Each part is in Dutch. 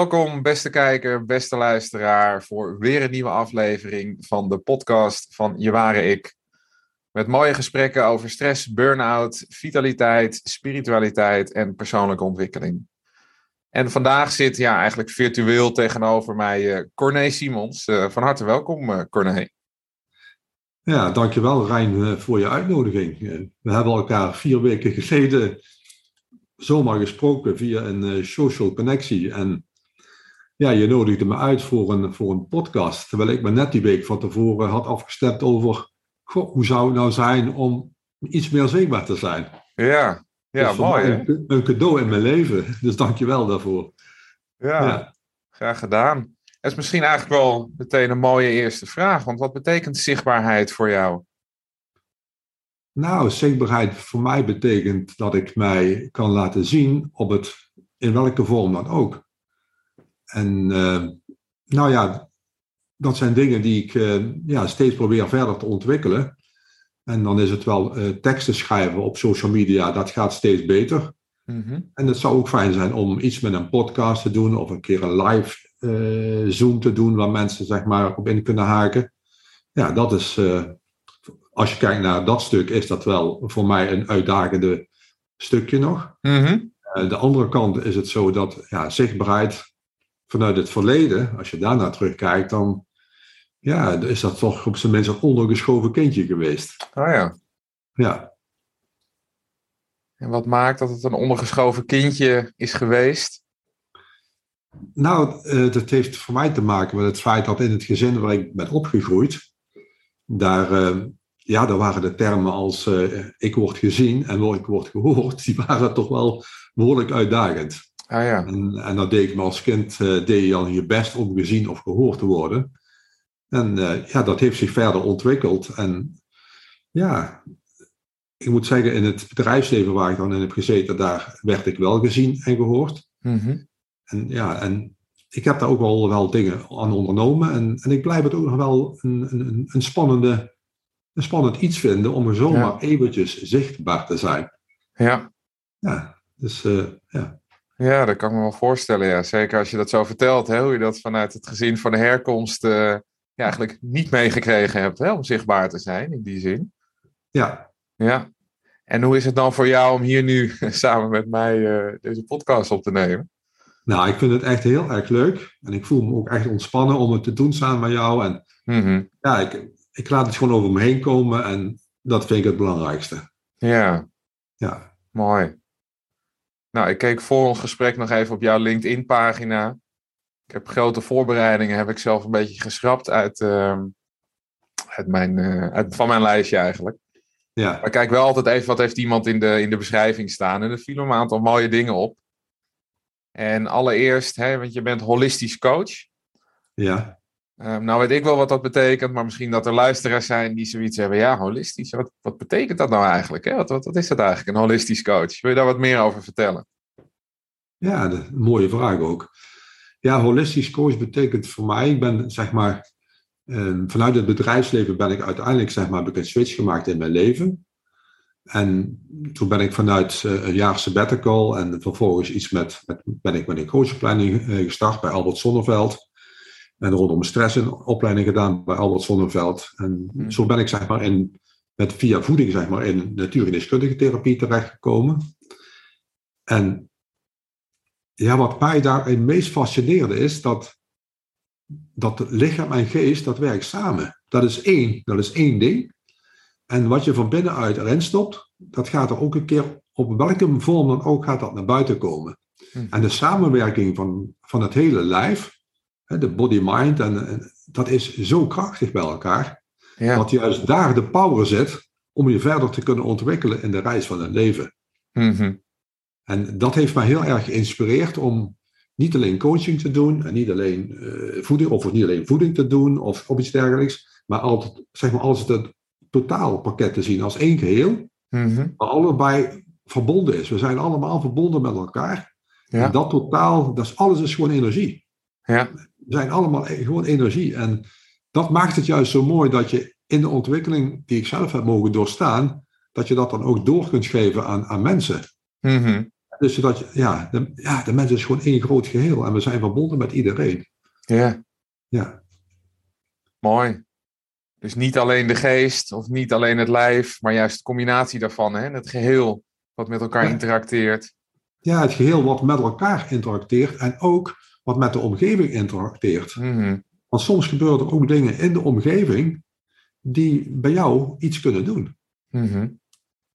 Welkom, beste kijker, beste luisteraar, voor weer een nieuwe aflevering van de podcast van Je Ware Ik. Met mooie gesprekken over stress, burn-out, vitaliteit, spiritualiteit en persoonlijke ontwikkeling. En vandaag zit ja, eigenlijk virtueel tegenover mij uh, Corné Simons. Uh, van harte welkom, uh, Corné. Ja, dankjewel Rijn voor je uitnodiging. We hebben elkaar vier weken geleden zomaar gesproken via een social connectie. En ja, je nodigde me uit voor een, voor een podcast. Terwijl ik me net die week van tevoren had afgestemd over goh, hoe zou het nou zijn om iets meer zichtbaar te zijn. Ja, ja dus mooi. Een, een, cadeau in mijn leven. Dus dank je wel daarvoor. Ja, ja, graag gedaan. Het is misschien eigenlijk wel meteen een mooie eerste vraag. Want wat betekent zichtbaarheid voor jou? Nou, zichtbaarheid voor mij betekent dat ik mij kan laten zien op het, in welke vorm dan ook. En uh, nou ja, dat zijn dingen die ik uh, ja, steeds probeer verder te ontwikkelen. En dan is het wel uh, teksten schrijven op social media, dat gaat steeds beter. Mm -hmm. En het zou ook fijn zijn om iets met een podcast te doen of een keer een live Zoom te doen waar mensen zeg maar op in kunnen haken. Ja, dat is, als je kijkt naar dat stuk, is dat wel voor mij een uitdagende stukje nog. Mm -hmm. de andere kant is het zo dat ja, zichtbaarheid vanuit het verleden, als je daarna terugkijkt, dan ja, is dat toch op zijn minst een ondergeschoven kindje geweest. Ah ja. Ja. En wat maakt dat het een ondergeschoven kindje is geweest? Nou, dat heeft voor mij te maken met het feit dat in het gezin waar ik ben opgegroeid, daar, uh, ja, daar waren de termen als uh, ik word gezien en ik word gehoord, die waren toch wel behoorlijk uitdagend. Ah, ja. en, en dat deed ik me als kind, uh, deed je dan je best om gezien of gehoord te worden. En uh, ja, dat heeft zich verder ontwikkeld. En ja, ik moet zeggen, in het bedrijfsleven waar ik dan in heb gezeten, daar werd ik wel gezien en gehoord. Mm -hmm. En ja, en ik heb daar ook wel, wel dingen aan ondernomen. En, en ik blijf het ook nog wel een, een, een, spannende, een spannend iets vinden om er zomaar ja. eventjes zichtbaar te zijn. Ja. Ja, dus uh, ja. Ja, dat kan ik me wel voorstellen. Ja. Zeker als je dat zo vertelt, hè, hoe je dat vanuit het gezin van de herkomst uh, ja, eigenlijk niet meegekregen hebt hè, om zichtbaar te zijn in die zin. Ja. Ja. En hoe is het dan voor jou om hier nu samen met mij uh, deze podcast op te nemen? Nou, ik vind het echt heel erg leuk. En ik voel me ook echt ontspannen om het te doen samen met jou. En mm -hmm. ja, ik, ik laat het gewoon over me heen komen en dat vind ik het belangrijkste. Ja. Ja. Mooi. Nou, ik keek voor ons gesprek nog even op jouw LinkedIn-pagina. Ik heb grote voorbereidingen, heb ik zelf een beetje geschrapt uit, uh, uit mijn, uh, uit, van mijn lijstje eigenlijk. Ja. Maar kijk wel altijd even wat heeft iemand in de, in de beschrijving staan. En er vielen een aantal mooie dingen op. En allereerst, hè, want je bent holistisch coach. Ja. Um, nou weet ik wel wat dat betekent, maar misschien dat er luisteraars zijn die zoiets hebben. Ja, holistisch, wat, wat betekent dat nou eigenlijk? Hè? Wat, wat, wat, is dat eigenlijk, een holistisch coach? Wil je daar wat meer over vertellen? Ja, een mooie vraag ook. Ja, holistisch coach betekent voor mij, ik ben zeg maar, um, vanuit het bedrijfsleven ben ik uiteindelijk zeg maar, heb ik een switch gemaakt in mijn leven. En toen ben ik vanuit uh, een jaar sabbatical en vervolgens iets met, met ben ik met een coachopleiding uh, gestart bij Albert Sonneveld. En rondom stress een opleiding gedaan bij Albert Sonneveld. En hmm. zo ben ik zeg maar in, met via voeding zeg maar in natuurgeneeskundige therapie terechtgekomen. En ja, wat mij daar het meest fascineerde is dat, dat lichaam en geest, dat werkt samen. Dat is één, dat is één ding. En wat je van binnenuit erin stopt, dat gaat er ook een keer, op welke vorm dan ook, gaat dat naar buiten komen. Hmm. En de samenwerking van, van het hele lijf, de body-mind, en, en, dat is zo krachtig bij elkaar. Ja. Dat juist daar de power zit om je verder te kunnen ontwikkelen in de reis van het leven. Mm -hmm. En dat heeft mij heel erg geïnspireerd om niet alleen coaching te doen, en niet alleen uh, voeding, of niet alleen voeding te doen, of, of iets dergelijks, maar altijd, zeg maar, alles het totaalpakket te zien als één geheel, mm -hmm. waar allebei verbonden is. We zijn allemaal verbonden met elkaar. Ja. En dat totaal, dat is, alles is gewoon energie. Ja. We zijn allemaal gewoon energie. En dat maakt het juist zo mooi dat je in de ontwikkeling die ik zelf heb mogen doorstaan, dat je dat dan ook door kunt geven aan, aan mensen. Mm -hmm. Dus dat, je- ja, de, ja, de mens is gewoon één groot geheel en we zijn verbonden met iedereen. Ja, Ja, mooi. Dus niet alleen de geest of niet alleen het lijf, maar juist de combinatie daarvan, hè? het geheel wat met elkaar Ja. interacteert. ja het geheel wat met elkaar interacteert en ook wat met de omgeving interacteert. Mhm. Want soms gebeuren er ook dingen in de omgeving die bij jou iets kunnen doen. Mhm.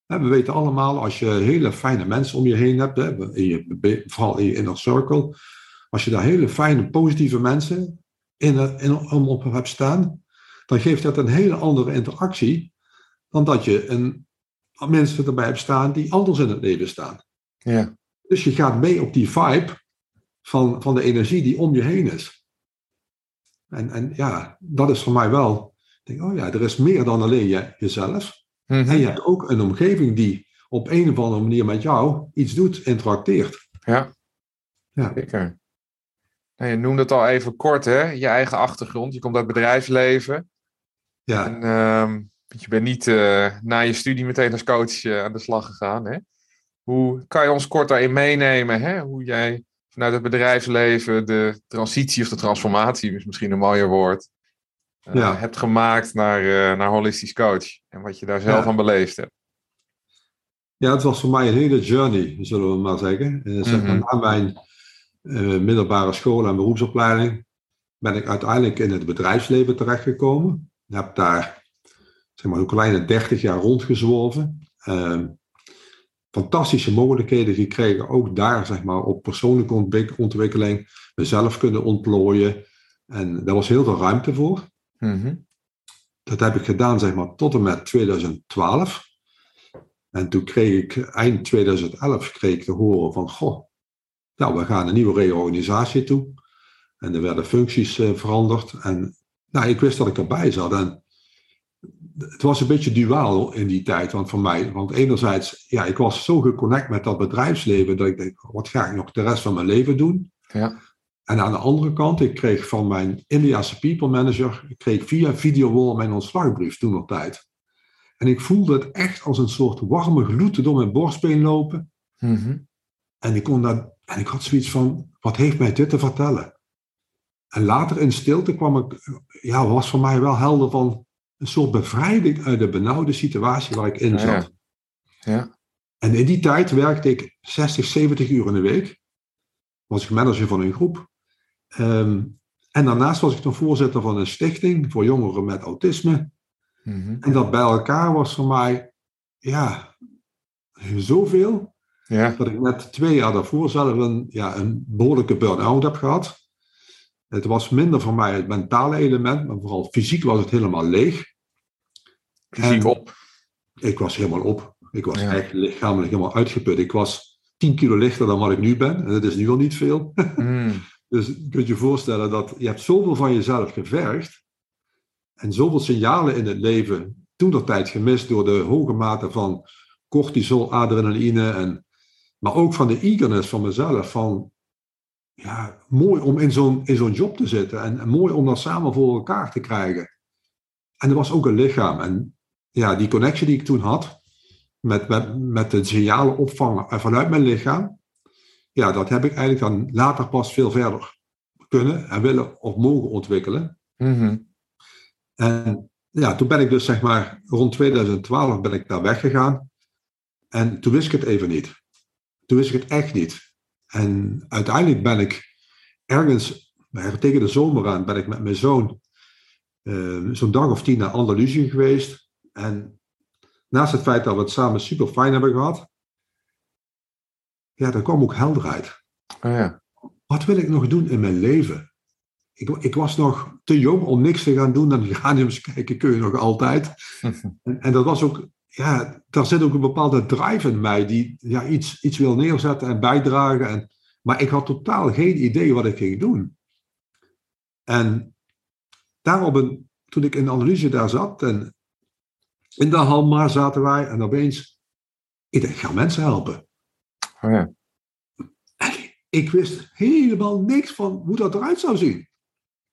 We weten allemaal, als je hele fijne mensen om je heen hebt, hè, in je, vooral in je inner circle, als je daar hele fijne, positieve mensen in, in, om op hebt staan, dan geeft dat een hele andere interactie dan dat je een, mensen erbij hebt staan die anders in het leven staan. Ja, Dus je gaat mee op die vibe van, van de energie die om je heen is. En, en ja, dat is voor mij wel. Ik denk, oh ja, er is meer dan alleen je, jezelf. Mhm. En je hebt ook een omgeving die op een of andere manier met jou iets doet, interacteert. ja. Ja. zeker. Nou, je noemde het al even kort, hè? je eigen achtergrond. Je komt uit het bedrijfsleven. Ja, En ehm, je bent niet eh, na je studie meteen als coach eh, aan de slag gegaan. Hè? Hoe kan je ons kort daarin meenemen? Hè? Hoe jij vanuit het bedrijfsleven de transitie of de transformatie, is misschien een mooier woord, Ja. hebt gemaakt naar, eh, naar holistisch coach. En wat je daar zelf Ja. aan beleefd hebt. ja, het was voor mij een hele journey, zullen we maar zeggen. Eh, zeg maar, Mhm. na mijn middelbare school en beroepsopleiding ben ik uiteindelijk in het bedrijfsleven terechtgekomen. Ik heb daar zeg maar, een kleine 30 jaar rondgezworven. Fantastische mogelijkheden gekregen, ook daar zeg maar, op persoonlijke ontwik- ontwikkeling, mezelf kunnen ontplooien. En daar was heel veel ruimte voor. Mhm. Dat heb ik gedaan zeg maar, tot en met 2012. En toen kreeg ik eind 2011 kreeg ik te horen van, goh, nou, we gaan een nieuwe reorganisatie toe. En er werden functies eh, veranderd. En nou, ik wist dat ik erbij zat. En het was een beetje duaal in die tijd want voor mij. Want enerzijds, ja, ik was zo geconnect met dat bedrijfsleven dat ik denk, wat ga ik nog de rest van mijn leven doen? Ja. En aan de andere kant, ik kreeg van mijn Indiase people manager, ik kreeg via videowall mijn ontslagbrief toen nog tijd. En ik voelde het echt als een soort warme gloed door mijn borstbeen lopen. Mhm. En ik, kon dat, en ik had zoiets van, wat heeft mij dit te vertellen? En later in stilte kwam ik, ja, was voor mij wel helder van een soort bevrijding uit de benauwde situatie waar ik in zat. ja. Ja. En in die tijd werkte ik 60, 70 uur in de week. Was ik manager van een groep. Ehm, en daarnaast was ik nog voorzitter van een stichting voor jongeren met autisme. Mhm. En dat bij elkaar was voor mij, ja, zoveel. ja. Dat ik net twee jaar daarvoor zelf een, ja, een behoorlijke burn-out heb gehad. Het was minder voor mij het mentale element, maar vooral fysiek was het helemaal leeg. Fysiek En- op. Ik was helemaal op. Ik was Ja. echt lichamelijk helemaal uitgeput. Ik was 10 kilo lichter dan wat ik nu ben. En dat is nu al niet veel. Mm. Dus je kunt je voorstellen dat je hebt zoveel van jezelf gevergd. En zoveel signalen in het leven toen dat tijd gemist door de hoge mate van cortisol, adrenaline. En, maar ook van de eagerness van mezelf. Van, ja, mooi om in zo'n, in zo'n job te zitten. En, en mooi om dat samen voor elkaar te krijgen. En er was ook een lichaam. En ja, die connectie die ik toen had. Met, met, met de signalen opvangen vanuit mijn lichaam. Ja, dat heb ik eigenlijk dan later pas veel verder kunnen en willen of mogen ontwikkelen. Mhm. En ja, toen ben ik dus zeg maar rond 2012 ben ik daar weggegaan. En toen wist ik het even niet. Toen wist ik het echt niet. En uiteindelijk ben ik ergens, tegen de zomer aan, ben ik met mijn zoon eh, zo'n dag of tien naar Andalusië geweest. En naast het feit dat we het samen super fijn hebben gehad, ja, er kwam ook helderheid. Oh, ja. Wat wil ik nog doen in mijn leven? Ik, ik was nog te jong om niks te gaan doen. Dan geraniums kijken kun je nog altijd. En, en dat was ook, ja, daar zit ook een bepaalde drive in mij die ja, iets, iets wil neerzetten en bijdragen. En, maar ik had totaal geen idee wat ik ging doen. En daarop, een, toen ik in de analyse daar zat en in de Halma zaten wij en opeens, ik dacht, ik ga mensen helpen. Oh, ja. Ik wist helemaal niks van hoe dat eruit zou zien.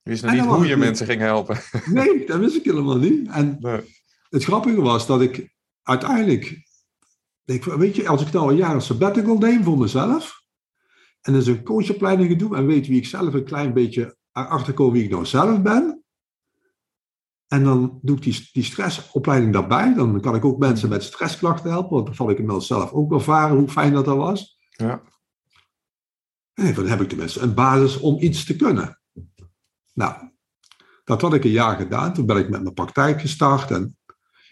Je wist nog niet hoe je mensen ging helpen. Nee, dat wist ik helemaal niet. En Nee. het grappige was dat ik uiteindelijk denk ik, weet je, als ik nou een jaar een sabbatical neem voor mezelf, en dus een coachopleiding doe, en weet wie ik zelf een klein beetje erachter kom wie ik nou zelf ben, en dan doe ik die, die stressopleiding daarbij, dan kan ik ook mensen met stressklachten helpen, want dat val ik inmiddels zelf ook ervaren, hoe fijn dat dat was. Ja. En dan heb ik tenminste een basis om iets te kunnen. Nou, dat had ik een jaar gedaan. Toen ben ik met mijn praktijk gestart. En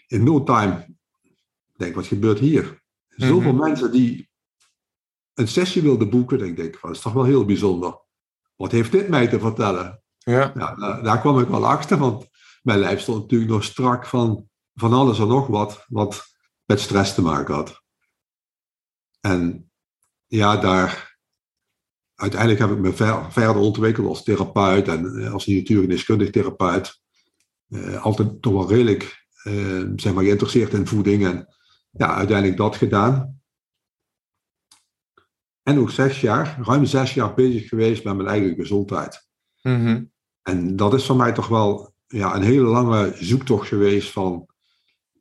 in no time, denk wat gebeurt hier? Zoveel Mhm. mensen die een sessie wilden boeken. Ik denk, dat is toch wel heel bijzonder. Wat heeft dit mij te vertellen? Ja. Ja, daar, daar kwam ik wel achter, want mijn lijf stond natuurlijk nog strak van, van alles en nog wat, wat met stress te maken had. En ja, daar, uiteindelijk heb ik me ver- verder ontwikkeld als therapeut en eh, als natuurgeneeskundig therapeut. Eh, altijd toch wel redelijk eh, zeg maar, geïnteresseerd in voeding en ja, uiteindelijk dat gedaan. En ook zes jaar, ruim zes jaar bezig geweest met mijn eigen gezondheid. Mhm. En dat is voor mij toch wel ja, een hele lange zoektocht geweest van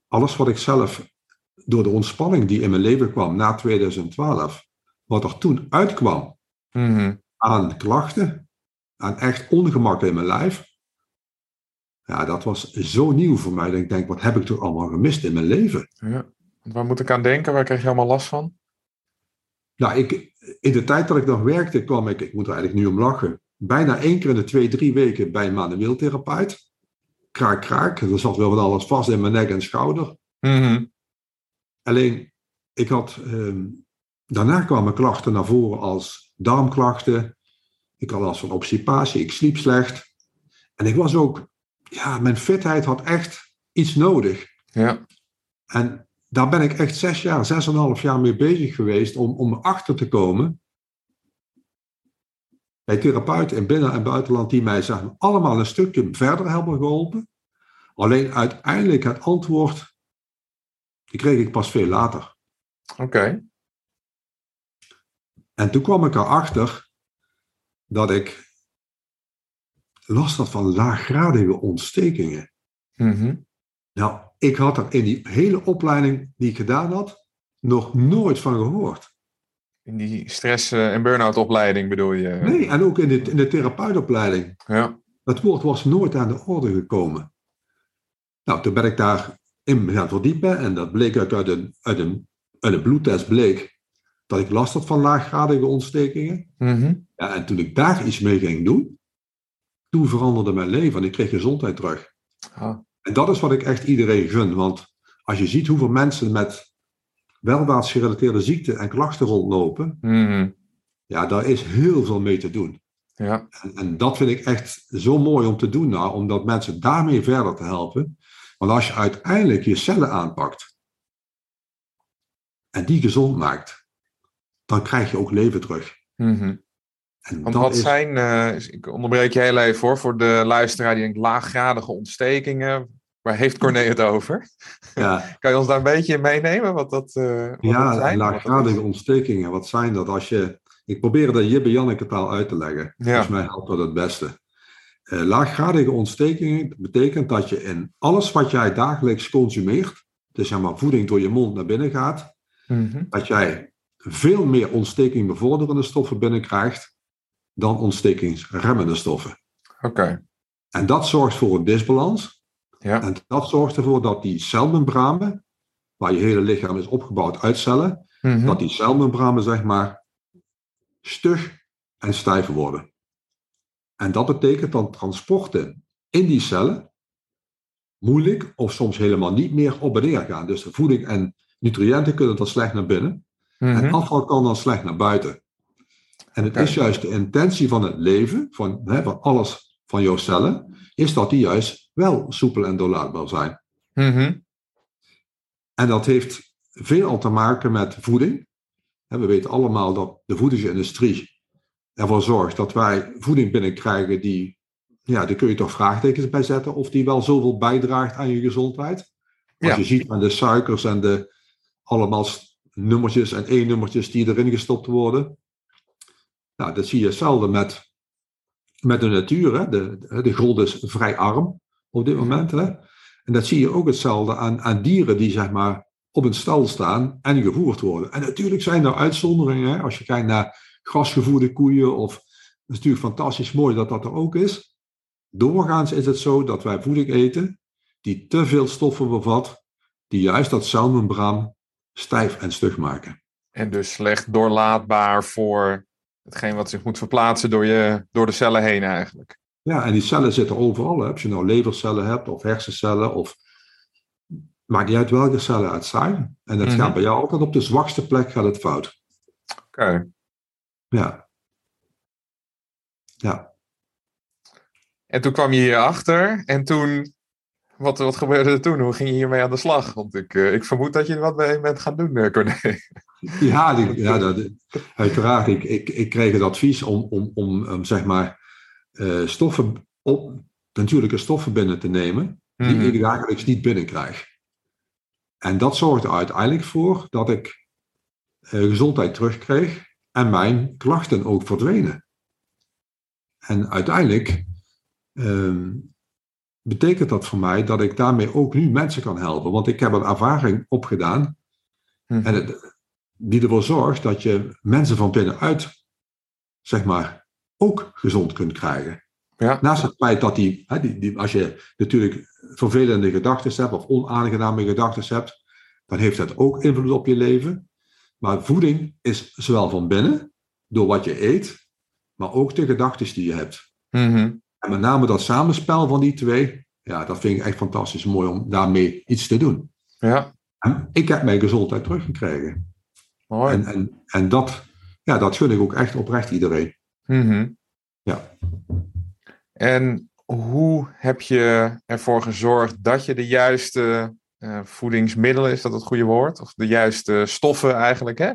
alles wat ik zelf door de ontspanning die in mijn leven kwam na 2012, wat er toen uitkwam Mhm. aan klachten, aan echt ongemak in mijn lijf. Ja, dat was zo nieuw voor mij. Dat ik denk, wat heb ik toch allemaal gemist in mijn leven? Ja. Waar moet ik aan denken? Waar krijg je allemaal last van? Nou, ik, in de tijd dat ik nog werkte, kwam ik, ik moet er eigenlijk nu om lachen, bijna één keer in de twee, drie weken bij een manueel therapeut. Kraak, kraak. Er zat wel van alles vast in mijn nek en schouder. Mhm. Alleen, ik had, ehm, daarna kwamen klachten naar voren als darmklachten. Ik had last van obstipatie, ik sliep slecht. En ik was ook, ja, mijn fitheid had echt iets nodig. Ja. En daar ben ik echt zes jaar, zes en een half jaar mee bezig geweest om, om erachter te komen. Bij therapeuten in binnen- en buitenland die mij maar, allemaal een stukje verder hebben geholpen. Alleen uiteindelijk het antwoord, die kreeg ik pas veel later. Oké. En toen kwam ik erachter dat ik last had van laaggradige ontstekingen. Mhm. Nou, ik had er in die hele opleiding die ik gedaan had, nog nooit van gehoord. In die stress- eh, en burn-out opleiding bedoel je? Nee, en ook in de, in de therapeutopleiding. Ja. Het woord was nooit aan de orde gekomen. Nou, toen ben ik daar in gaan verdiepen en dat bleek uit, uit, een, uit, een, uit een bloedtest bleek dat ik last had van laaggradige ontstekingen. Mhm. Ja, en toen ik daar iets mee ging doen, toen veranderde mijn leven en ik kreeg gezondheid terug. Ah. En dat is wat ik echt iedereen gun. Want als je ziet hoeveel mensen met welvaartsgerelateerde ziekten en klachten rondlopen, Mhm. ja, daar is heel veel mee te doen. Ja. En, en dat vind ik echt zo mooi om te doen, nou, om dat mensen daarmee verder te helpen. Want als je uiteindelijk je cellen aanpakt en die gezond maakt, dan krijg je ook leven terug. Mhm. En Want wat is, zijn, eh, ik onderbreek je heel even voor, voor de luisteraar die denkt laaggradige ontstekingen. Waar heeft Corné het over? ja, Kan je ons daar een beetje in meenemen? Wat dat, eh wat ja dat zijn? Laaggradige ontstekingen, wat zijn dat? Als je, ik probeer dat Jibbe Janneke taal uit te leggen. Ja. Volgens mij helpt dat het beste. Eh, laaggradige ontstekingen betekent dat je in alles wat jij dagelijks consumeert, dus zeg maar voeding door je mond naar binnen gaat, Mhm. dat jij veel meer ontsteking bevorderende stoffen binnenkrijgt dan ontstekingsremmende stoffen. Oké. En dat zorgt voor een disbalans. Ja. En dat zorgt ervoor dat die celmembranen, waar je hele lichaam is opgebouwd uit cellen, Mhm. dat die celmembranen zeg maar stug en stijf worden. En dat betekent dat transporten in die cellen moeilijk of soms helemaal niet meer op en neer gaan. Dus de voeding en nutriënten kunnen dan slecht naar binnen Mhm. en afval kan dan slecht naar buiten. En het is juist de intentie van het leven, van, hè, van alles van jouw cellen, is dat die juist wel soepel en doorlaatbaar zijn. Mhm. En dat heeft veelal te maken met voeding. We weten allemaal dat de voedingsindustrie ervoor zorgt dat wij voeding binnenkrijgen die, ja, daar kun je toch vraagtekens bij zetten of die wel zoveel bijdraagt aan je gezondheid. Als Ja. je ziet aan de suikers en de allemaal nummertjes en E-nummertjes die erin gestopt worden. Nou, dat zie je hetzelfde met, met de natuur. Hè. De, de grond is vrij arm op dit moment. Hè. En dat zie je ook hetzelfde aan, aan dieren die zeg maar op een stal staan en gevoerd worden. En natuurlijk zijn er uitzonderingen. Hè? Als je kijkt naar grasgevoerde koeien, of het is natuurlijk fantastisch mooi dat dat er ook is. Doorgaans is het zo dat wij voeding eten die te veel stoffen bevat, die juist dat celmembraan stijf en stug maken. En dus slecht doorlaatbaar voor hetgeen wat zich moet verplaatsen door, je, door de cellen heen eigenlijk. Ja, en die cellen zitten overal. Hè. Als je nou levercellen hebt, of hersencellen, of maakt niet uit welke cellen het zijn. En gaat mhm. bij jou altijd op de zwakste plek gaat het fout. Oké. Ja. Ja. En toen kwam je hierachter en toen, wat, wat gebeurde er toen? Hoe ging je hiermee aan de slag? Want ik, uh, ik vermoed dat je er wat mee bent gaan doen, uh, Corné. Ja, die, ja dat, uiteraard. Ik, ik, ik kreeg het advies om, om, om, om zeg maar uh, stoffen op, natuurlijke stoffen binnen te nemen, die mm ik dagelijks niet binnenkrijg. En dat zorgde uiteindelijk voor dat ik gezondheid terugkreeg en mijn klachten ook verdwenen. En uiteindelijk Ehm, betekent dat voor mij dat ik daarmee ook nu mensen kan helpen. Want ik heb een ervaring opgedaan mhm. en het, die ervoor zorgt dat je mensen van binnenuit, zeg maar, ook gezond kunt krijgen. Ja. Naast het feit dat die, hè, die, die, als je natuurlijk vervelende gedachten hebt of onaangename gedachten hebt, dan heeft dat ook invloed op je leven. Maar voeding is zowel van binnen, door wat je eet, maar ook de gedachten die je hebt. Mm en met name dat samenspel van die twee, ja, dat vind ik echt fantastisch mooi om daarmee iets te doen. Ja. En ik heb mijn gezondheid teruggekregen. Mooi. En, en, en dat, ja, dat gun ik ook echt oprecht iedereen. Mm Ja. En hoe heb je ervoor gezorgd dat je de juiste uh, voedingsmiddelen, is dat het goede woord? Of de juiste stoffen eigenlijk, hè?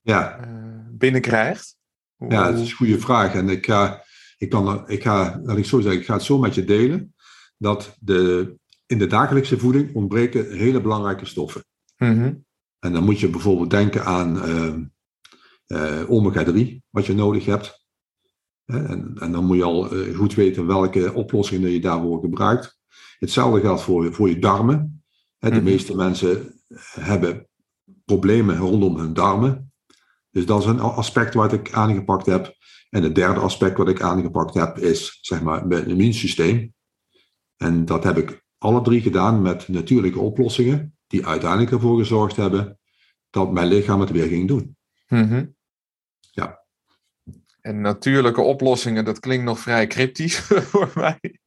Ja. Uh, binnenkrijgt? Ja, dat is een goede vraag. En ik ga ik, kan, ik ga, laat ik zo zeggen, ik ga het zo met je delen, dat de, in de dagelijkse voeding ontbreken hele belangrijke stoffen. Mhm. En dan moet je bijvoorbeeld denken aan uh, omega-3, wat je nodig hebt. En, en, dan moet je al uh, goed weten welke oplossingen je daarvoor gebruikt. Hetzelfde geldt voor, voor je darmen. De mhm. meeste mensen hebben problemen rondom hun darmen. Dus dat is een aspect wat ik aangepakt heb. En het derde aspect wat ik aangepakt heb is zeg maar mijn immuunsysteem. En dat heb ik alle drie gedaan met natuurlijke oplossingen die uiteindelijk ervoor gezorgd hebben dat mijn lichaam het weer ging doen. Ja. En natuurlijke oplossingen, dat klinkt nog vrij cryptisch voor mij.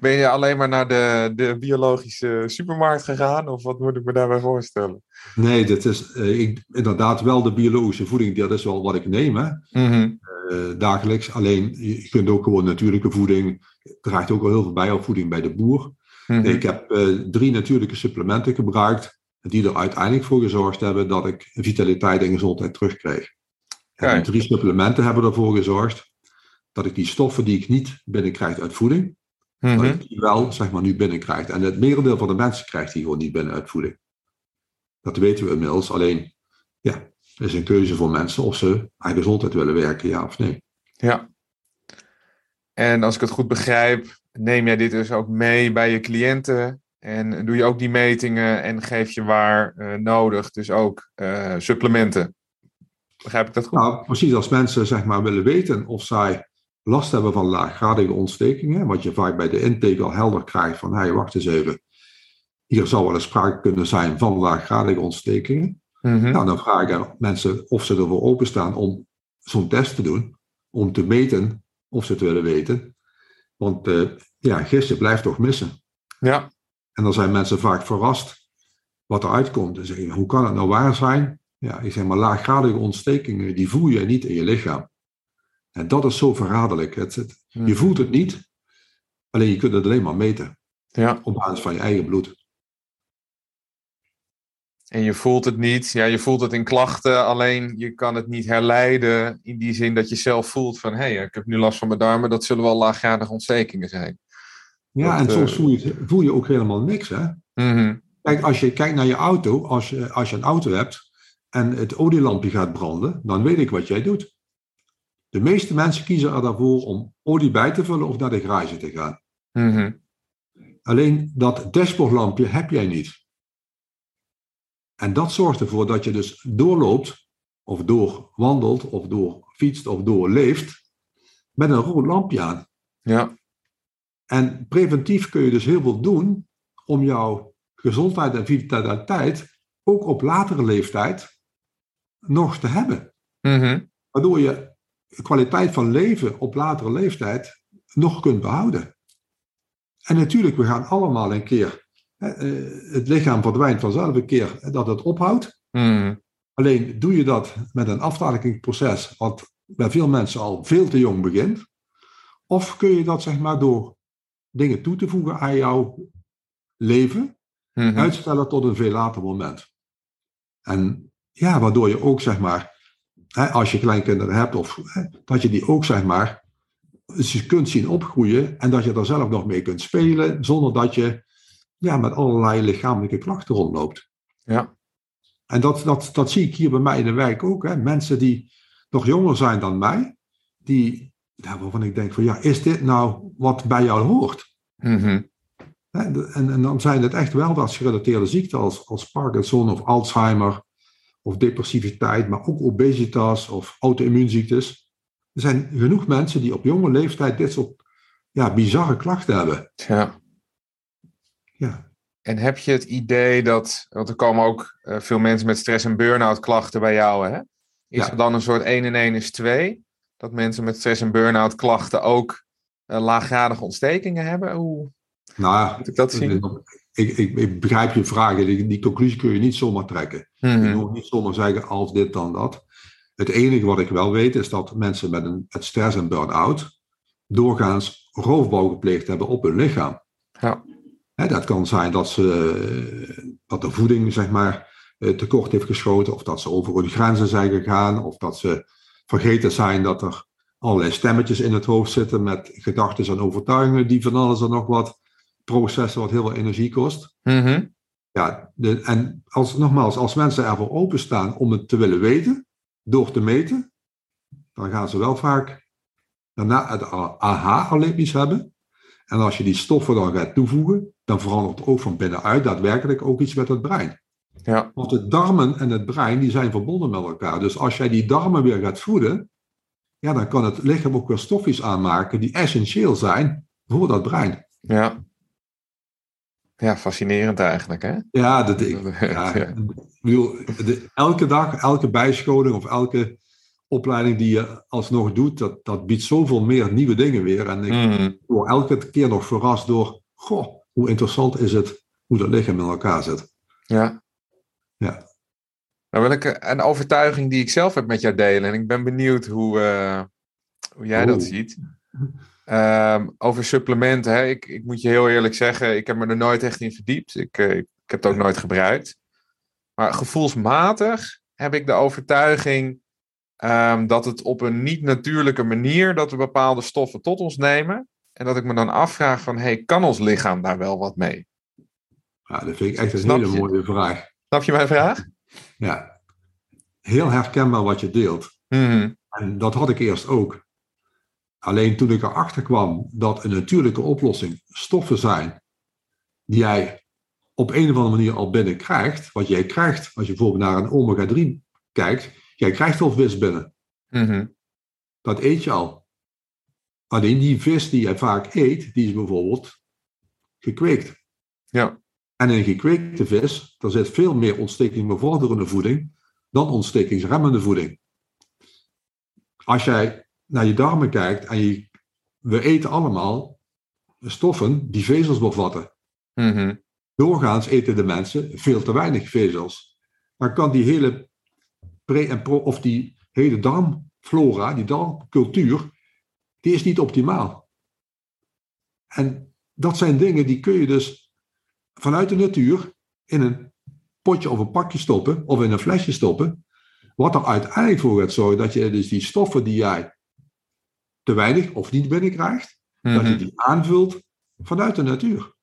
Ben je alleen maar naar de, de biologische supermarkt gegaan? Of wat moet ik me daarbij voorstellen? Nee, dat is uh, ik, inderdaad wel de biologische voeding. Dat is wel wat ik neem. Hè. Mm uh, dagelijks. Alleen je kunt ook gewoon natuurlijke voeding. draagt ook wel heel veel bij op voeding bij de boer. Mhm. Ik heb uh, drie natuurlijke supplementen gebruikt. Die er uiteindelijk voor gezorgd hebben dat ik vitaliteit en gezondheid terugkreeg. En die drie supplementen hebben ervoor gezorgd dat ik die stoffen die ik niet binnenkrijg uit voeding, mm dat ik die wel zeg maar nu binnenkrijg. En het merendeel van de mensen krijgt die gewoon niet binnen uit voeding. Dat weten we inmiddels. Alleen, ja, het is een keuze voor mensen of ze aan gezondheid willen werken, ja of nee. Ja. En als ik het goed begrijp, neem jij dit dus ook mee bij je cliënten en doe je ook die metingen en geef je waar uh, nodig, dus ook uh, supplementen. Begrijp ik dat goed? Nou, precies als mensen zeg maar willen weten of zij last hebben van laaggradige ontstekingen, wat je vaak bij de intake al helder krijgt van, hé, hey, wacht eens even, hier zou wel eens sprake kunnen zijn van laaggradige ontstekingen. Mhm. Nou, dan vraag ik aan mensen of ze ervoor openstaan om zo'n test te doen, om te meten of ze het willen weten. Want uh, ja, gissen blijft toch missen. Ja. En dan zijn mensen vaak verrast wat eruit komt. En zeggen, hoe kan het nou waar zijn? Ja, ik zeg maar, laaggradige ontstekingen, die voel je niet in je lichaam. En dat is zo verraderlijk. Het, het, Je voelt het niet, alleen je kunt het alleen maar meten ja. op basis van je eigen bloed. En je voelt het niet. Ja, je voelt het in klachten, alleen je kan het niet herleiden in die zin dat je zelf voelt van hé, hey, ik heb nu last van mijn darmen, dat zullen wel laaggradige ontstekingen zijn. Ja, Dat, en soms eh, voel je, voel je ook helemaal niks. Hè? Mhm. Kijk, als je kijkt naar je auto, als je, als je een auto hebt en het olielampje gaat branden, dan weet ik wat jij doet. De meeste mensen kiezen er daarvoor om olie bij te vullen of naar de garage te gaan. Mhm. Alleen dat dashboardlampje heb jij niet. En dat zorgt ervoor dat je dus doorloopt, of doorwandelt, of doorfietst, of doorleeft, met een rood lampje aan. Ja. En preventief kun je dus heel veel doen om jouw gezondheid en vitaliteit ook op latere leeftijd nog te hebben. Mhm. Waardoor je kwaliteit van leven op latere leeftijd nog kunt behouden. En natuurlijk, we gaan allemaal een keer, hè, eh, het lichaam verdwijnt vanzelf een keer dat het ophoudt. Mhm. Alleen doe je dat met een afdalingsproces, wat bij veel mensen al veel te jong begint. Of kun je dat zeg maar door dingen toe te voegen aan jouw leven, Mhm. uitstellen tot een veel later moment. En ja, waardoor je ook zeg maar, hè, als je kleinkinderen hebt, of hè, dat je die ook zeg maar, kunt zien opgroeien en dat je er zelf nog mee kunt spelen, zonder dat je ja, met allerlei lichamelijke klachten rondloopt. Ja. En dat, dat, dat zie ik hier bij mij in de wijk ook. Hè. Mensen die nog jonger zijn dan mij, die, waarvan ik denk van ja, is dit nou wat bij jou hoort? Mhm. En, en dan zijn het echt welvaartsgerelateerde ziekten als, als Parkinson of Alzheimer of depressiviteit, maar ook obesitas of auto-immuunziektes. Er zijn genoeg mensen die op jonge leeftijd dit soort ja, bizarre klachten hebben. ja. Ja, En heb je het idee dat, want er komen ook eh, veel mensen met stress- en burn-out klachten bij jou, hè? Is Ja. er dan een soort 1 en 1 is 2? Dat mensen met stress- en burn-out klachten ook eh, laaggradige ontstekingen hebben? Hoe nou, moet ik dat zien? Ik, ik, ik begrijp je vraag. Die, die conclusie kun je niet zomaar trekken. Je Mhm. moet niet zomaar zeggen als dit dan dat. Het enige wat ik wel weet is dat mensen met een met stress en burn-out doorgaans roofbouw gepleegd hebben op hun lichaam. Ja. Dat kan zijn dat, ze, dat de voeding zeg maar, eh, tekort heeft geschoten, of dat ze over hun grenzen zijn gegaan, of dat ze vergeten zijn dat er allerlei stemmetjes in het hoofd zitten met gedachten en overtuigingen die van alles en nog wat processen wat heel veel energie kost. Mhm. Ja, de, en als, nogmaals, als mensen ervoor openstaan om het te willen weten, door te meten, dan gaan ze wel vaak daarna het aha-erlebnis hebben. En als je die stoffen dan gaat toevoegen, dan verandert ook van binnenuit daadwerkelijk ook iets met het brein. Ja. Want de darmen en het brein die zijn verbonden met elkaar. Dus als jij die darmen weer gaat voeden, ja, dan kan het lichaam ook weer stofjes aanmaken die essentieel zijn voor dat brein. Ja. Ja, fascinerend eigenlijk, hè? Ja, dat, ik, ja, Ja. ik bedoel, de- elke dag, elke bijscholing of elke opleiding die je alsnog doet, dat, dat biedt zoveel meer nieuwe dingen weer. En ik Mhm. word elke keer nog verrast door, goh, hoe interessant is het hoe dat lichaam in elkaar zit. Ja. Ja. Nou wil ik een overtuiging die ik zelf heb met jou delen. En ik ben benieuwd hoe, eh, hoe jij dat ziet. Ehm, over supplementen. Hè? Ik, ik moet je heel eerlijk zeggen, ik heb me er nooit echt in verdiept. Ik, eh, ik heb het ook nooit gebruikt. Maar gevoelsmatig heb ik de overtuiging ehm, dat het op een niet-natuurlijke manier dat we bepaalde stoffen tot ons nemen. En dat ik me dan afvraag van, hey, kan ons lichaam daar wel wat mee? Ja, dat vind ik echt een Snap hele je? mooie vraag. Snap je mijn vraag? Ja. Heel herkenbaar wat je deelt. Mhm. En dat had ik eerst ook. Alleen toen ik erachter kwam dat een natuurlijke oplossing stoffen zijn die jij op een of andere manier al binnenkrijgt, wat jij krijgt als je bijvoorbeeld naar een omega-3 kijkt, jij krijgt al vis binnen. Mhm. Dat eet je al. Alleen die vis die je vaak eet, die is bijvoorbeeld gekweekt. Ja. En in een gekweekte vis, daar zit veel meer ontstekingsbevorderende voeding dan ontstekingsremmende voeding. Als jij naar je darmen kijkt en je, we eten allemaal stoffen die vezels bevatten. Mhm. Doorgaans eten de mensen veel te weinig vezels. Dan kan die hele pre- en pro, of die hele darmflora, die darmcultuur, die is niet optimaal. En dat zijn dingen die kun je dus vanuit de natuur in een potje of een pakje stoppen of in een flesje stoppen. Wat er uiteindelijk voor gaat zorgen dat je dus die stoffen die jij te weinig of niet binnenkrijgt, dat je Mhm. die aanvult vanuit de natuur.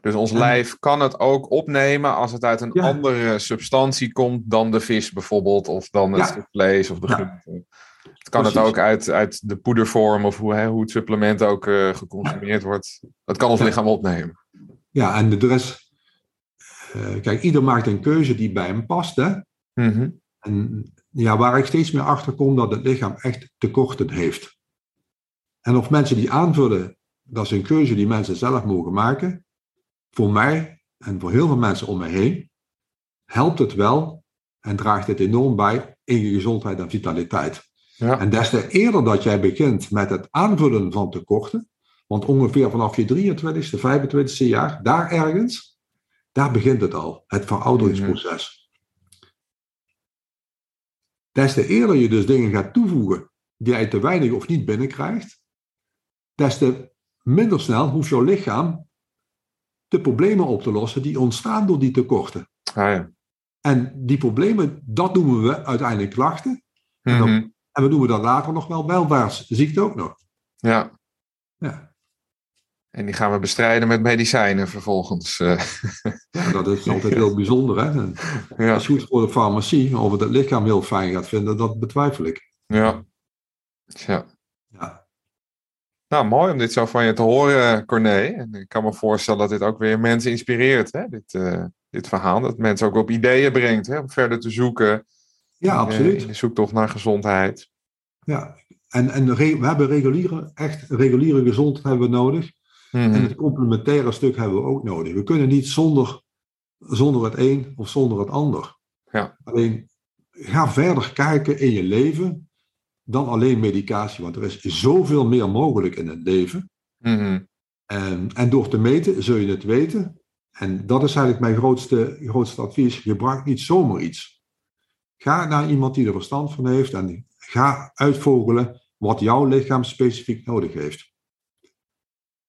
Dus ons En- lijf kan het ook opnemen als het uit een Ja. andere substantie komt dan de vis bijvoorbeeld, of dan het Ja. vlees of de Ja. groente. Het kan het ook uit, uit de poedervorm of hoe, hè, hoe het supplement ook eh, geconsumeerd wordt. Dat kan ons lichaam opnemen. Ja, en er is eh, kijk, ieder maakt een keuze die bij hem past. Hè? Mhm. En ja, waar ik steeds meer achter kom dat het lichaam echt tekorten heeft. En of mensen die aanvullen, dat is een keuze die mensen zelf mogen maken. Voor mij en voor heel veel mensen om me heen helpt het wel en draagt het enorm bij in je gezondheid en vitaliteit. Ja. En des te eerder dat jij begint met het aanvullen van tekorten, want ongeveer vanaf je 23ste, 25ste jaar, daar ergens, daar begint het al, het verouderingsproces. Des te eerder je dus dingen gaat toevoegen die jij te weinig of niet binnenkrijgt, des te minder snel hoeft jouw lichaam de problemen op te lossen die ontstaan door die tekorten. Ah, ja. En die problemen, dat noemen we uiteindelijk klachten. En dan- Mhm. En we noemen dat later nog wel welvaartsziekte ook nog. ja. Ja. En die gaan we bestrijden met medicijnen vervolgens. eh. Ja, dat is altijd heel bijzonder. Hè? En ja. is goed voor de farmacie. Of het het lichaam heel fijn gaat vinden, dat betwijfel ik. Ja. ja. Ja, Nou, mooi om dit zo van je te horen, Corné. En ik kan me voorstellen dat dit ook weer mensen inspireert, hè? Dit, eh, dit verhaal. Dat mensen ook op ideeën brengt, hè? om verder te zoeken ja eh, absoluut. in de zoektocht naar gezondheid. Ja. En, en we hebben reguliere, echt reguliere gezondheid hebben we nodig. En Mhm. het complementaire stuk hebben we ook nodig. We kunnen niet zonder, zonder het een of zonder het ander. Ja. Alleen ga verder kijken in je leven dan alleen medicatie. Want er is zoveel meer mogelijk in het leven. Mhm. En, en door te meten zul je het weten. En dat is eigenlijk mijn grootste, grootste advies. Gebruik niet zomaar iets. Ga naar iemand die er verstand van heeft en ga uitvogelen wat jouw lichaam specifiek nodig heeft.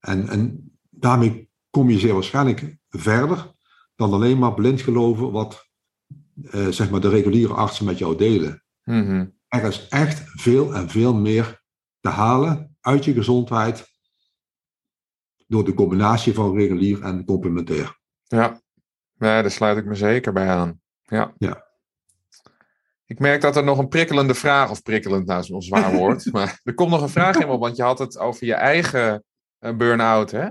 En, en daarmee kom je zeer waarschijnlijk verder dan alleen maar blind geloven wat eh, zeg maar de reguliere artsen met jou delen. Mhm. Er is echt veel en veel meer te halen uit je gezondheid door de combinatie van regulier en complementair. Ja. ja, daar sluit ik me zeker bij aan. Ja. Ja. Ik merk dat er nog een prikkelende vraag, of prikkelend, nou is een zwaar woord, maar er komt nog een vraag in op, want je had het over je eigen eh, burn-out, hè?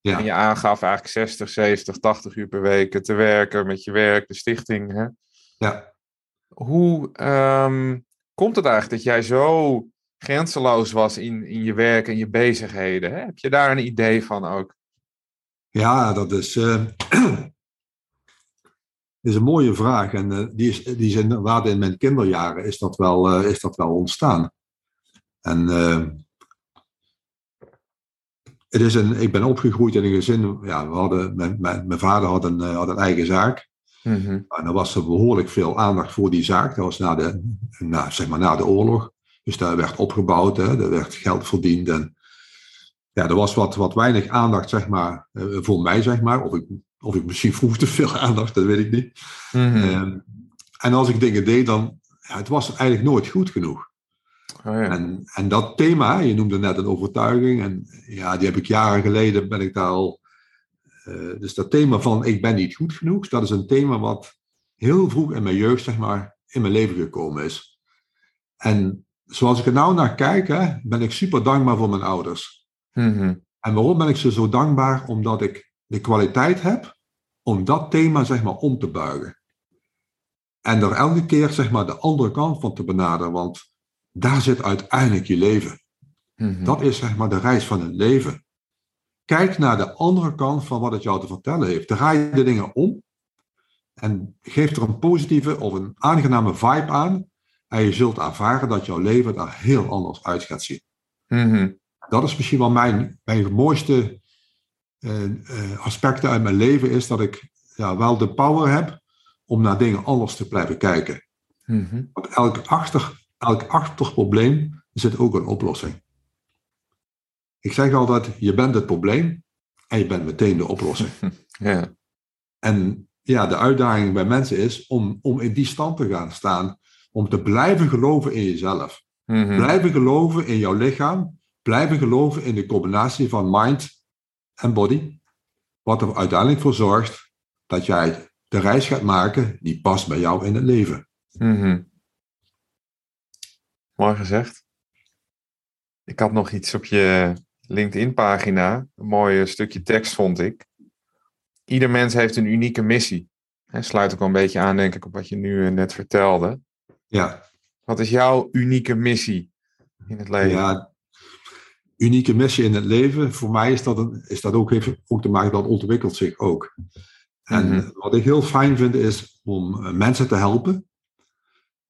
Ja. En je aangaf eigenlijk 60, 70, 80 uur per week te werken met je werk, de stichting. Hè? Ja. Hoe ehm, komt het eigenlijk dat jij zo grenzeloos was in, in je werk en je bezigheden? Hè? Heb je daar een idee van ook? Ja, dat is, eh, is een mooie vraag. En eh, die, is, die inderdaad in mijn kinderjaren is dat wel, eh, is dat wel ontstaan. En eh, het is een, ik ben opgegroeid in een gezin. Ja, we hadden, mijn, mijn, mijn vader had een, eh, had een eigen zaak. Mhm. En er was er behoorlijk veel aandacht voor die zaak. Dat was na de, na, zeg maar na de oorlog. Dus daar werd opgebouwd, hè, er werd geld verdiend. En ja, er was wat, wat weinig aandacht zeg maar, eh, voor mij, zeg maar. Of ik, of ik misschien vroeg te veel aandacht, dat weet ik niet. Mhm. Ehm, en als ik dingen deed, dan ja, het was eigenlijk nooit goed genoeg. Oh, ja. En, en dat thema, je noemde net een overtuiging, en ja, die heb ik jaren geleden, ben ik daar al. eh, dus dat thema van ik ben niet goed genoeg, dat is een thema wat heel vroeg in mijn jeugd, zeg maar, in mijn leven gekomen is. En zoals ik er nou naar kijk, hè, ben ik super dankbaar voor mijn ouders. Mhm. En waarom ben ik ze zo dankbaar? Omdat ik de kwaliteit heb om dat thema, zeg maar, om te buigen. En er elke keer, zeg maar, de andere kant van te benaderen, want daar zit uiteindelijk je leven. Mhm. Dat is zeg maar de reis van het leven. Kijk naar de andere kant van wat het jou te vertellen heeft. Draai de dingen om en geef er een positieve of een aangename vibe aan. En je zult ervaren dat jouw leven er heel anders uit gaat zien. Mhm. Dat is misschien wel mijn, mijn mooiste eh, eh, aspecten uit mijn leven, is dat ik ja, wel de power heb om naar dingen anders te blijven kijken. Mhm. Want elk, achter, elk achtig probleem zit ook een oplossing. Ik zeg altijd, je bent het probleem en je bent meteen de oplossing. Ja. En ja, de uitdaging bij mensen is om, om in die stand te gaan staan. Om te blijven geloven in jezelf. Mhm. Blijven geloven in jouw lichaam. Blijven geloven in de combinatie van mind en body. Wat er uiteindelijk voor zorgt dat jij de reis gaat maken die past bij jou in het leven. Mhm. Mooi gezegd. Ik had nog iets op je LinkedIn-pagina. Een mooi stukje tekst vond ik. Ieder mens heeft een unieke missie. En sluit ook wel een beetje aan, denk ik, op wat je nu eh, net vertelde. Ja. Wat is jouw unieke missie in het leven? Ja, unieke missie in het leven. Voor mij is dat, een, is dat ook, heeft ook te maken, dat ontwikkelt zich ook. En Mhm. wat ik heel fijn vind is om eh, mensen te helpen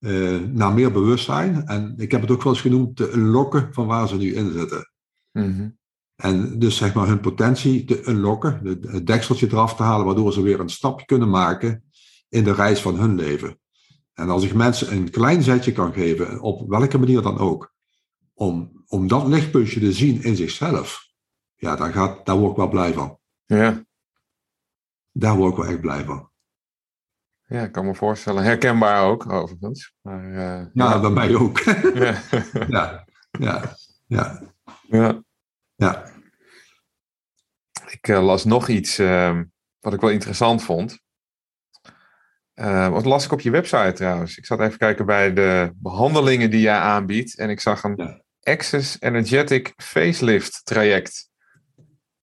eh, naar meer bewustzijn. En ik heb het ook wel eens genoemd, te unlocken van waar ze nu in zitten. Mhm. En dus zeg maar hun potentie te unlocken, het- dekseltje eraf te halen, waardoor ze weer een stapje kunnen maken in de reis van hun leven. En als ik mensen een klein zetje kan geven, op welke manier dan ook, om, om dat lichtpuntje te zien in zichzelf, ja, dan gaat, daar word ik wel blij van. Ja. Daar word ik wel echt blij van. Ja, ik kan me voorstellen. Herkenbaar ook, overigens. Maar, eh, Ja, bij mij ook. ja. ja, ja, ja, ja. ja. Ik eh, las nog iets ehm, wat ik wel interessant vond. Eh, wat las ik op je website trouwens? Ik zat even kijken bij de behandelingen die jij aanbiedt. En ik zag een Ja. Access Energetic Facelift traject.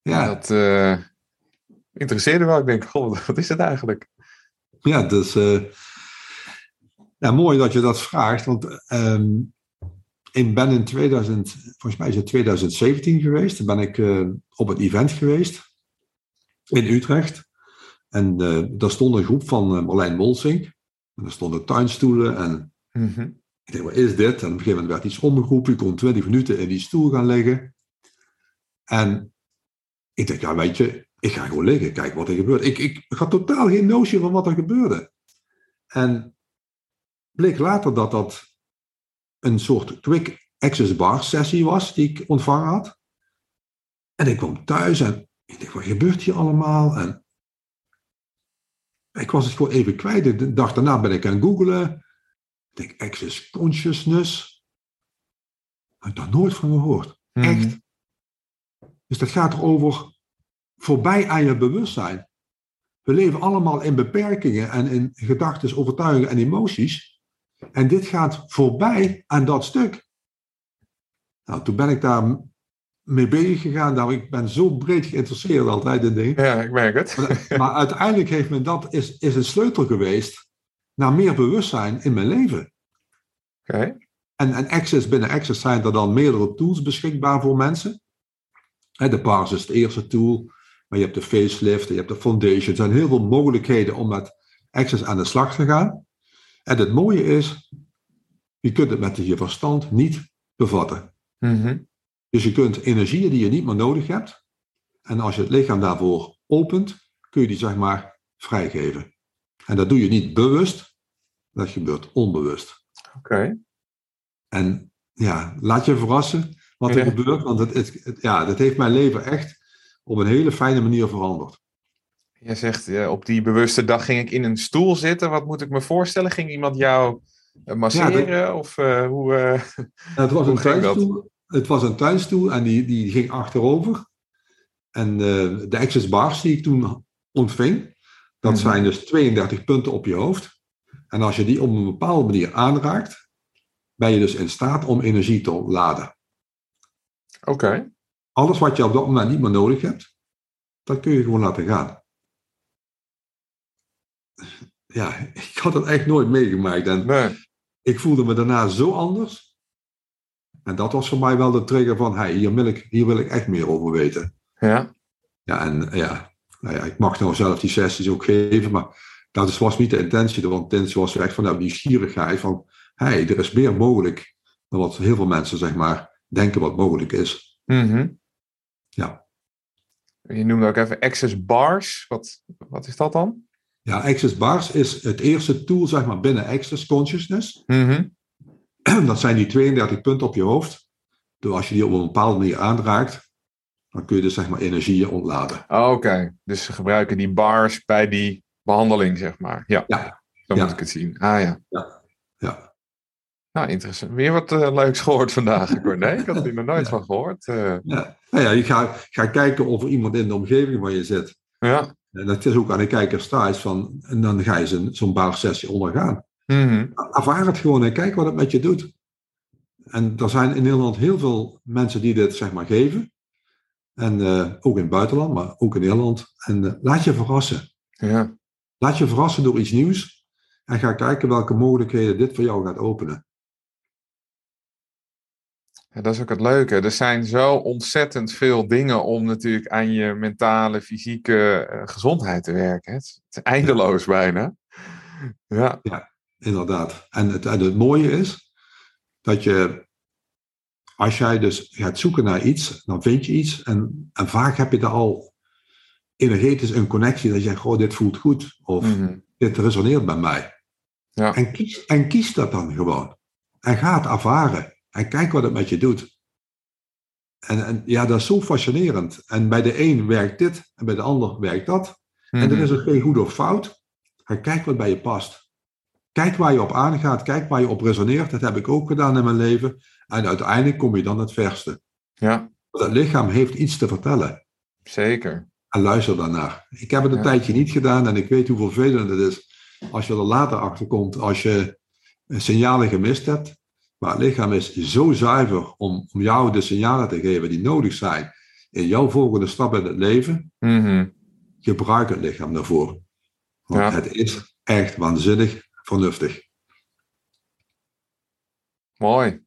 ja. Dat eh, interesseerde me wel. Ik denk, goh, wat is het eigenlijk? Ja, dus eh, ja, mooi dat je dat vraagt. Want ehm, ik ben in 2000, volgens mij is het 2017 geweest. Dan ben ik eh, op het event geweest in Utrecht. En eh, daar stond een groep van uh, Marlijn Molsink. En er stonden tuinstoelen. En Mhm. ik denk, wat is dit? En op een gegeven moment werd iets omgeroepen. Je kon 20 minuten in die stoel gaan liggen. En ik denk, ja, weet je, ik ga gewoon liggen, kijken wat er gebeurt. Ik, ik had totaal geen notie van wat er gebeurde. En bleek later dat dat een soort quick access bar sessie was die ik ontvangen had. En ik kwam thuis en ik dacht, wat gebeurt hier allemaal? En ik was het gewoon even kwijt. De dag daarna ben ik gaan googlen. Ik denk, access consciousness. Ik heb daar nooit van gehoord. Mhm. Echt. Dus dat gaat erover voorbij aan je bewustzijn. We leven allemaal in beperkingen en in gedachten, overtuigingen en emoties. En dit gaat voorbij aan dat stuk. Nou, toen ben ik daar mee bezig gegaan. Nou, ik ben zo breed geïnteresseerd altijd in dingen. Ja, ik merk het. Maar, maar uiteindelijk heeft me dat is, is een sleutel geweest naar meer bewustzijn in mijn leven. Oké. En, en Access, binnen Access zijn er dan meerdere tools beschikbaar voor mensen. De Pars is de eerste tool, maar je hebt de facelift, je hebt de foundation. Er zijn heel veel mogelijkheden om met Access aan de slag te gaan. En het mooie is, je kunt het met je verstand niet bevatten. Mhm. Dus je kunt energieën die je niet meer nodig hebt, en als je het lichaam daarvoor opent, kun je die zeg maar vrijgeven. En dat doe je niet bewust, dat gebeurt onbewust. Oké. En ja, laat je verrassen wat er Ja. gebeurt, want het, het, het- ja, dat heeft mijn leven echt op een hele fijne manier veranderd. Je zegt, op die bewuste dag ging ik in een stoel zitten. Wat moet ik me voorstellen? Ging iemand jou eh, masseren? Of eh, hoe... eh, Het was, een tuinstoel, het was een tuinstoel en die, die ging achterover. En de access bars die ik toen ontving, dat Mhm. zijn dus 32 punten op je hoofd. En als je die op een bepaalde manier aanraakt, ben je dus in staat om energie te ontladen. Oké. Alles wat je op dat moment niet meer nodig hebt, dat kun je gewoon laten gaan. Ja, ik had dat echt nooit meegemaakt. En Nee. ik voelde me daarna zo anders. En dat was voor mij wel de trigger van, hey, hier, wil ik, hier wil ik echt meer over weten. Ja. Ja, en ja, nou ja, ik mag nou zelf die sessies ook geven, maar dat was niet de intentie. De intentie was echt vanuit nieuwsgierigheid van, hey, er is meer mogelijk dan wat heel veel mensen, zeg maar, denken wat mogelijk is. Mhm. Ja. Je noemde ook even access bars. Wat, wat is dat dan? Ja, Access Bars is het eerste tool, zeg maar, binnen Access Consciousness. Mhm. Dat zijn die 32 punten op je hoofd. Dus als je die op een bepaalde manier aanraakt, dan kun je dus, zeg maar, energieën ontladen. Oh, Oké, dus ze gebruiken die bars bij die behandeling, zeg maar. Ja, Ja. moet ik het zien. Ah ja. Ja. Nou, interessant. Weer wat eh, leuks gehoord vandaag, Corné. Ik had hier nog nooit Ja. van gehoord. eh. Ja. Nou ja, je gaat ga kijken of er iemand in de omgeving van je zit. ja. En dat is ook aan de kijkers thuis van, en dan ga je zo'n zo'n baarsessie ondergaan. Mhm. Ervaar het gewoon en kijk wat het met je doet. En er zijn in Nederland heel veel mensen die dit zeg maar geven. En eh, ook in het buitenland, maar ook in Nederland. En laat je verrassen. ja. Laat je verrassen door iets nieuws en ga kijken welke mogelijkheden dit voor jou gaat openen. Ja, dat is ook het leuke. Er zijn zo ontzettend veel dingen om natuurlijk aan je mentale, fysieke eh, gezondheid te werken. Het is eindeloos bijna. Ja. ja, inderdaad. En het, en het mooie is dat je, als jij dus gaat zoeken naar iets, dan vind je iets. En, en vaak heb je er al energetisch een connectie dat je zegt, oh, dit voelt goed. Of Mhm. dit resoneert bij mij. Ja. En, kies, en kies dat dan gewoon. En ga het ervaren. En kijk wat het met je doet. En, en ja, dat is zo fascinerend. En bij de een werkt dit en bij de ander werkt dat. En er Mhm. is ook geen goed of fout. Ga kijk wat bij je past. Kijk waar je op aangaat. Kijk waar je op resoneert. Dat heb ik ook gedaan in mijn leven. En uiteindelijk kom je dan het verste. Ja, Want het lichaam heeft iets te vertellen. zeker. En luister daarnaar. Ik heb het een Ja. tijdje niet gedaan en ik weet hoe vervelend het is als je er later achter komt, als je signalen gemist hebt. Maar het lichaam is zo zuiver om, om jou de signalen te geven die nodig zijn in jouw volgende stap in het leven. Mhm. Gebruik het lichaam daarvoor. Want Ja. het is echt waanzinnig vernuftig. Mooi.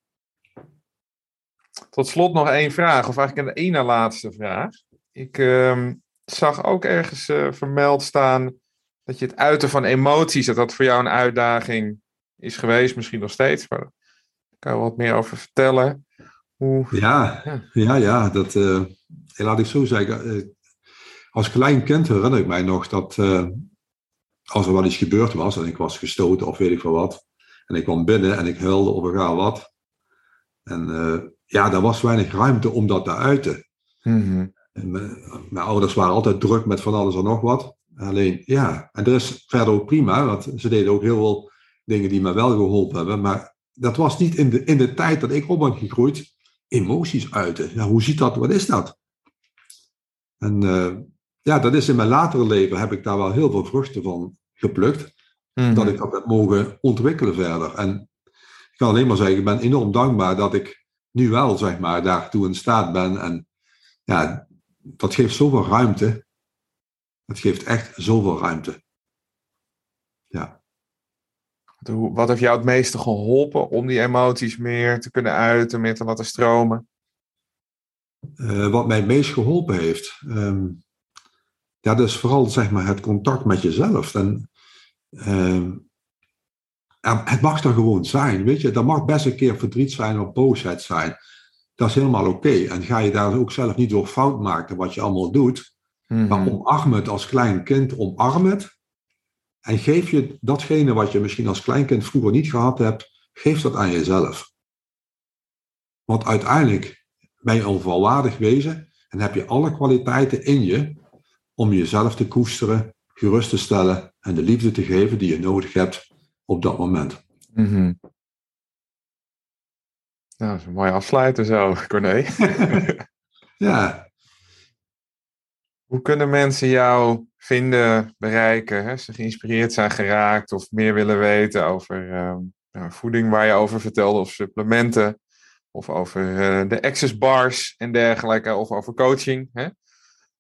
Tot slot nog één vraag, of eigenlijk een ene laatste vraag. Ik ehm, zag ook ergens eh, vermeld staan dat je het uiten van emoties, dat dat voor jou een uitdaging is geweest, misschien nog steeds, maar kan je wat meer over vertellen. Hoe... Ja, Ja. ja, ja, dat eh, laat ik zo zeggen. eh, als klein kind herinner ik mij nog dat eh, als er wel iets gebeurd was en ik was gestoten of weet ik veel wat, en ik kwam binnen en ik huilde of ga wat. En ja, daar was weinig ruimte om dat te uiten. Mhm. En mijn, mijn ouders waren altijd druk met van alles en nog wat. Alleen, ja, en dat is verder ook prima, want ze deden ook heel veel dingen die me wel geholpen hebben. Maar dat was niet in de, in de tijd dat ik op ben gegroeid, emoties uiten. Ja, hoe ziet dat, wat is dat? En eh, ja, dat is in mijn latere leven, heb ik daar wel heel veel vruchten van geplukt. Mhm. Dat ik dat heb mogen ontwikkelen verder. En ik kan alleen maar zeggen, ik ben enorm dankbaar dat ik nu wel, zeg maar, daartoe in staat ben. En ja, dat geeft zoveel ruimte. Het geeft echt zoveel ruimte. Wat heeft jou het meeste geholpen om die emoties meer te kunnen uiten, meer te laten stromen? Eh, wat mij het meest geholpen heeft, ehm, ja, dat is vooral zeg maar, het contact met jezelf. En, ehm, het mag er gewoon zijn, weet je. Er mag best een keer verdriet zijn of boosheid zijn. Dat is helemaal oké. En ga je daar ook zelf niet door fout maken wat je allemaal doet. Mhm. Maar omarm het als klein kind, omarm het. En geef je datgene wat je misschien als kleinkind vroeger niet gehad hebt, geef dat aan jezelf. Want uiteindelijk ben je een volwaardig wezen en heb je alle kwaliteiten in je om jezelf te koesteren, gerust te stellen en de liefde te geven die je nodig hebt op dat moment. Nou, dat is een mooie afsluiter zo, Corné. Ja, Hoe kunnen mensen jou vinden, bereiken, hè? als ze geïnspireerd zijn geraakt of meer willen weten over ehm, nou, voeding waar je over vertelde of supplementen of over eh, de access bars en dergelijke of over coaching? Hè?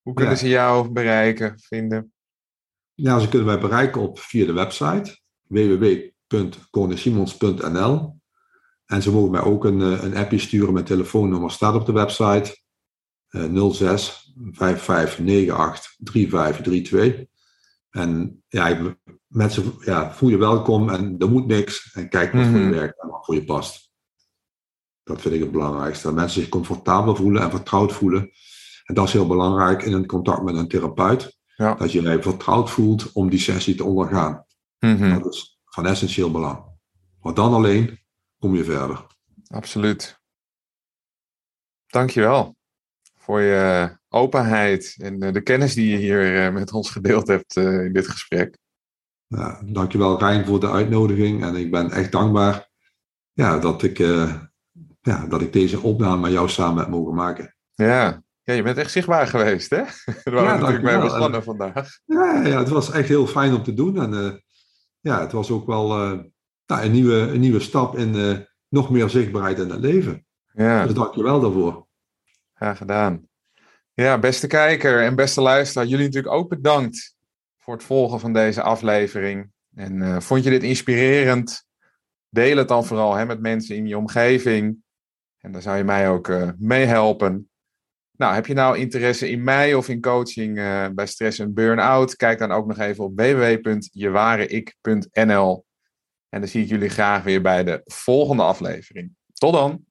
Hoe kunnen Ja. ze jou bereiken, vinden? Ja, ze kunnen mij bereiken op via de website www.cornesimons.nl en ze mogen mij ook een, eh, een appje sturen. Mijn telefoonnummer staat op de website. Eh 06 5598 3532. En ja, mensen ja, voel je welkom en er moet niks. En kijk wat voor je werkt en wat voor je past. Dat vind ik het belangrijkste. Dat mensen zich comfortabel voelen en vertrouwd voelen. En dat is heel belangrijk in een contact met een therapeut. Ja. Dat je je vertrouwd voelt om die sessie te ondergaan. Mhm, Dat is van essentieel belang. Want dan alleen kom je verder. Absoluut. Dankjewel voor je openheid en eh, de kennis die je hier eh, met ons gedeeld hebt eh, in dit gesprek. Ja, dankjewel Rijn voor de uitnodiging. En ik ben echt dankbaar ja, dat, ik, ja, dat ik deze opname met jou samen heb mogen maken. Ja. ja, je bent echt zichtbaar geweest, hè? Daar waren we natuurlijk mee begonnen vandaag. Ja, ja, het was echt heel fijn om te doen. En ja, het was ook wel nou, een, nieuwe, een nieuwe stap in nog meer zichtbaarheid in het leven. Ja, Dus dankjewel daarvoor. Graag gedaan. Ja, beste kijker en beste luisteraar, jullie natuurlijk ook bedankt voor het volgen van deze aflevering. En eh, vond je dit inspirerend? Deel het dan vooral hè, met mensen in je omgeving. En daar zou je mij ook uh, mee helpen. Nou, heb je nou interesse in mij of in coaching uh, bij stress en burn-out? Kijk dan ook nog even op www.jewareik.nl. En dan zie ik jullie graag weer bij de volgende aflevering. Tot dan!